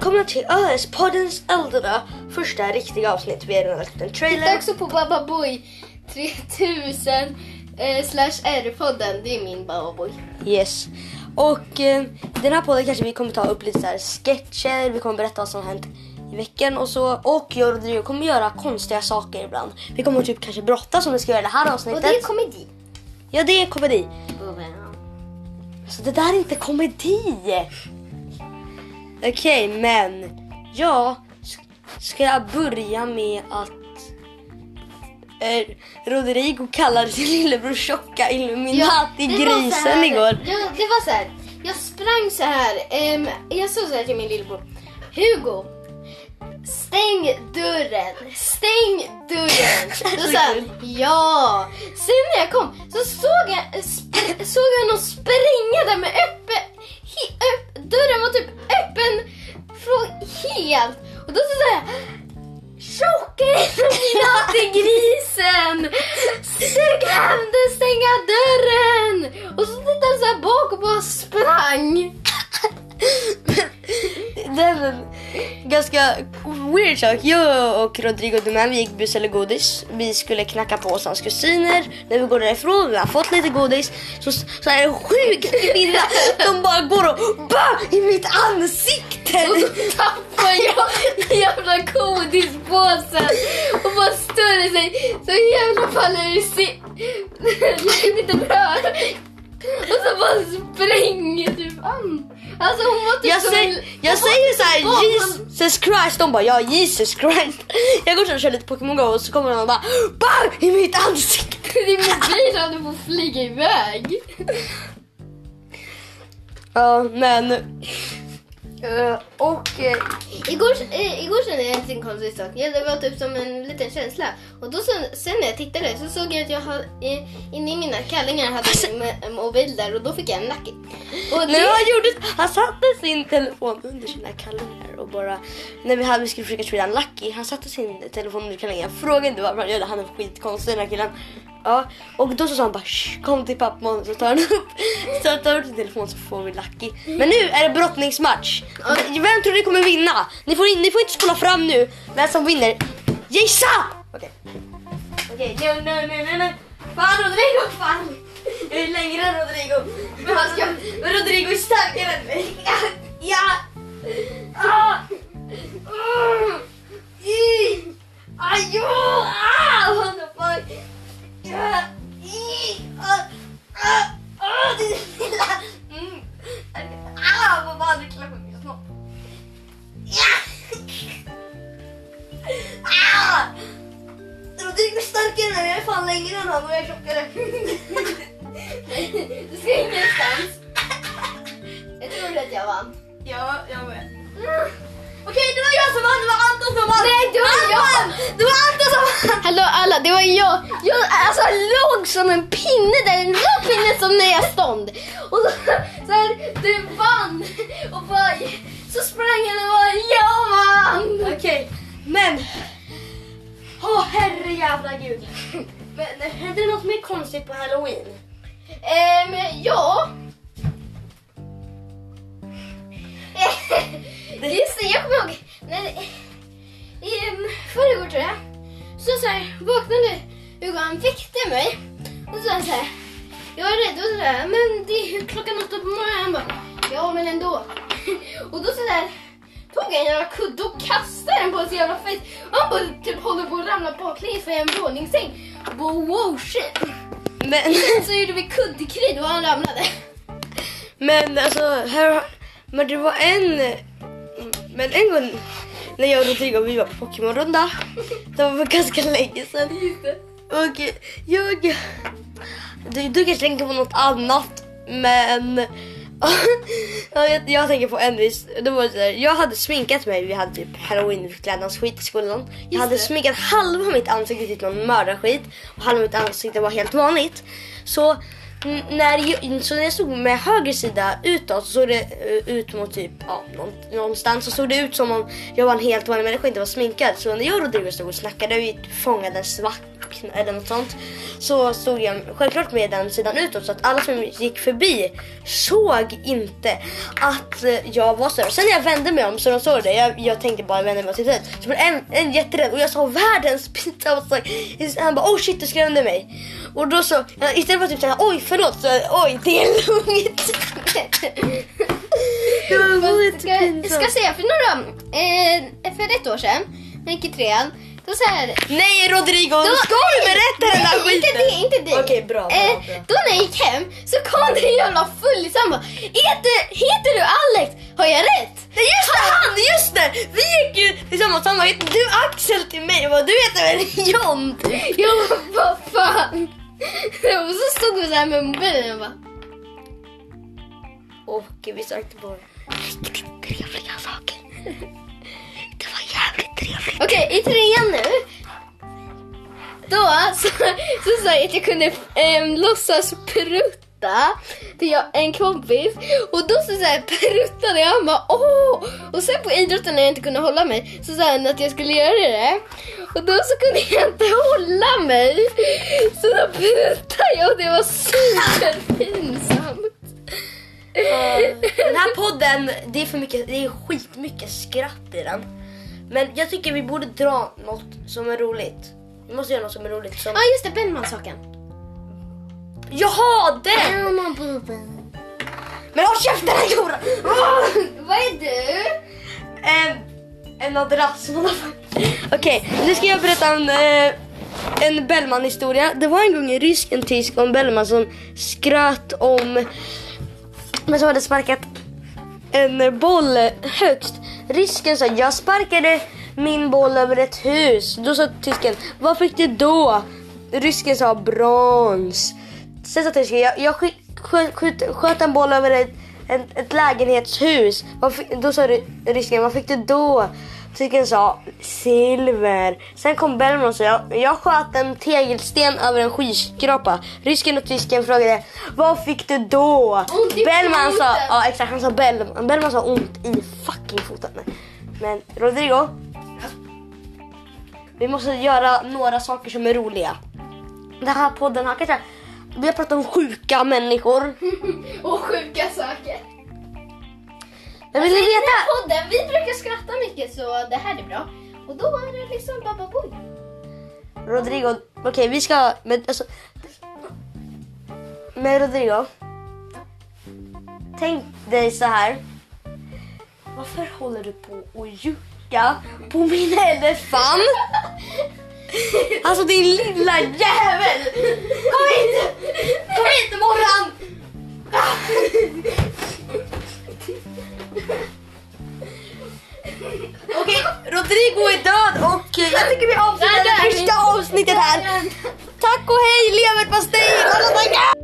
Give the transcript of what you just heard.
välkomna till ÖS-poddens äldre första riktiga avsnitt. Vi har redan lagt en Titta trailer. också på Bababoy 3000 eh, slash R-podden. Det är min Bababoy. Yes. Och eh, den här podden kanske vi kommer ta upp lite så här sketcher, vi kommer berätta vad som har hänt i veckan och så. Och jag och Rodrigo kommer göra konstiga saker ibland. Vi kommer typ kanske brottas som vi ska göra i det här Och avsnittet. det är komedi. Ja, det är komedi. Så det där är inte komedi. Okej, men ja, s- ska jag börja med att eh, Rodrigo kallade sin lillebror tjocka Illuminati-grisen igår. Ja, det var så här. Jag sprang så här. ehm, jag sa så här till min lillebror. Hugo, stäng dörren. Stäng dörren. Då sa han ja. Sen när jag kom så såg jag, sp- såg jag någon springa där med öppen... He, öpp, dörren var typ öppen från helt. Och då så sa jag Tjocka Illuminati-grisen! Glömde stänga dörren! Och så tittade han så här bak och bara sprang. den ganska weird sak. Jag och Rodrigo Duman, vi gick buss eller godis. Vi skulle knacka på hos hans kusiner. När vi går därifrån, vi har fått lite godis. Så, så är det sjuk kvinna. De bara går och bah, i mitt ansikte. Och så tappar jag den jävla godispåsen och bara stör sig så jävla faller i si- Jag kunde inte röra. Och så bara springer typ an. Alltså hon var typ Jag, som säger, en- jag säger bakom- Jesus Christ, de bara ja Jesus Christ. Jag går och kör lite Pokémon Go och så kommer de och bara BAM! I mitt ansikte. Din mobil hade fått flyga iväg. Ja men... eh, och... eh, Igår, eh, igår kände jag en liten konstig sak. Ja, det var typ som en liten känsla. Och då sen, sen när jag tittade så såg jag att jag hade, eh, inne i mina kallingar hade jag min mo- mobil där och då fick jag en. Och när det, han, gjorde, han satte sin telefon under sina kallingar och bara... När vi, hade, vi skulle försöka spela Lucky, han satte sin telefon under kallingar. Jag frågade inte varför han gjorde det, han är skitkonstig den här killen. Ja, och då så sa han bara kom till pappan så tar han upp, så tar upp sin telefon så får vi Lucky. Men nu är det brottningsmatch. Vem tror ni kommer vinna? Ni får, in, ni får inte spola fram nu. Vem som vinner? Gissa! Okej. Okej, nu, nu, nu, nu. Fan Rodrigo, fan! Jag är längre än Rodrigo. Men, han ska, men Rodrigo är starkare än mig. Ja! ja. Ah. Rodrigo är starkare mig, jag är fan längre än han och jag är tjockare. du ska ingenstans. Jag tror att jag vann. Ja, jag med. Okej, det var jag som vann, det var Anton som vann! Nej, det var Han jag. vann! Det var Anton som vann! Hallå alla, det var jag. Jag alltså, låg som en pinne där, en rak pinne som när jag stånd. Och så, så här, du vann. Och bara, så sprang jag och bara, jag vann. Okej, men... Åh herre jävla gud. Men hände det något mer konstigt på halloween? Ehm, ja. Just det, jag kommer ihåg. När, ehm, I förrgår tror jag. Så, så här, vaknade Hugo, han väckte mig. Och så sa han så här. Jag är rädd. Och så där, men det är klockan åtta på morgonen. Han bara, ja men ändå. Och då så där tog en jävla kudde och kastade den på hans jävla face. Och han bara typ håller på att ramla baklänges för en våningssäng. Bara wow shit. Men, Så gjorde vi kuddkrig och han ramlade. men alltså, här, men det var en... Men en gång när jag och Rodrigo vi var på Pokémon-runda. Det var ganska länge sedan. Och jag... Du, du kanske tänker på något annat, men... Ja, jag, jag tänker på en vis. Det var så här, jag hade sminkat mig, vi hade typ halloween-klädnadsskit i skolan. Jag hade sminkat halva mitt ansikte till någon mördarskit och halva mitt ansikte var helt vanligt. Så när jag, så när jag stod med höger sida utåt så såg det eh, ut mot typ ja, någonstans så såg det ut som om jag var en helt vanlig människa inte var sminkad. Så när jag och Rodrigo stod och snackade vi fångade en svart eller något sånt så stod jag självklart med den sidan utåt så att alla som gick förbi såg inte att eh, jag var så. Sen när jag vände mig om så de såg det, jag, jag tänkte bara vända mig åt sitt så blev en, en jätterädd och jag sa världens pinsamma sak. Han bara oh shit du skrämde mig. Och då så, istället för att typ säga oj förlåt så oj det är lugnt. det var ska, ska säga för några, eh, för ett år sedan, när jag gick i trean, då så här, Nej Rodrigo, Då- ska du berätta den där Nej, inte skiten? det, inte det. Okej bra, bra, Eh, bra. då när jag gick hem så kom det en jävla fullis han bara heter, heter du Alex? Har jag rätt? Nej, just det, han! Just det! Vi gick ju tillsammans. Han bara, heter du Axel till mig? Jag bara, du heter väl John? Jag bara, vad fan? Och så stod vi så här med mobilen och bara Och vi sökte på riktigt trevliga saker. Det var jävligt trevligt. Okej, i trean nu. Då så, så sa jag att jag kunde äm, låtsas prutta till jag, en kompis. Och då så, så här, pruttade jag han bara åh! Och sen på idrotten när jag inte kunde hålla mig så sa han att jag skulle göra det. Och då så kunde jag inte hålla mig. Så då pruttade jag och det var superpinsamt. Den här podden, det är för mycket, det är skitmycket skratt i den. Men jag tycker vi borde dra något som är roligt. Vi måste göra något som är roligt. Som... Ja just det, Bellman-saken. Jaha, den! Men håll käften Jora! Vad är du? En, en madrass. Okej, nu ska jag berätta en, eh, en Bellman-historia. Det var en gång en rysk, en tysk och en Bellman som skröt om men som hade sparkat en boll högst. Rysken sa jag sparkade min boll över ett hus. Då sa tysken vad fick du då? Rysken sa brons. Sen sa tysken jag, jag sköt, sköt, sköt, sköt en boll över ett, ett, ett lägenhetshus. Fick, då sa ry- rysken vad fick du då? Tysken sa silver. Sen kom Bellman och sa jag, jag sköt en tegelsten över en skyskrapa. Rysken och tysken frågade vad fick du då? Ont i Bellman sa, ja exakt han sa Bellman, Bellman sa ont i fucking foten. Men Rodrigo. Vi måste göra några saker som är roliga. Den här podden har kanske, vi har pratat om sjuka människor. Och sjuka saker. Men vill ni den veta? här podden, vi brukar skratta mycket så det här är bra. Och då är det liksom Baba Boy. Rodrigo, okej vi ska, men alltså. Men Rodrigo. Tänk dig så här. Varför håller du på att jucka på min elefant? Alltså din lilla jävel! Kom hit! Kom hit Morran! Okej, Rodrigo är död och eh, jag tycker vi avslutar det första avsnittet här. Tack och hej leverpastej!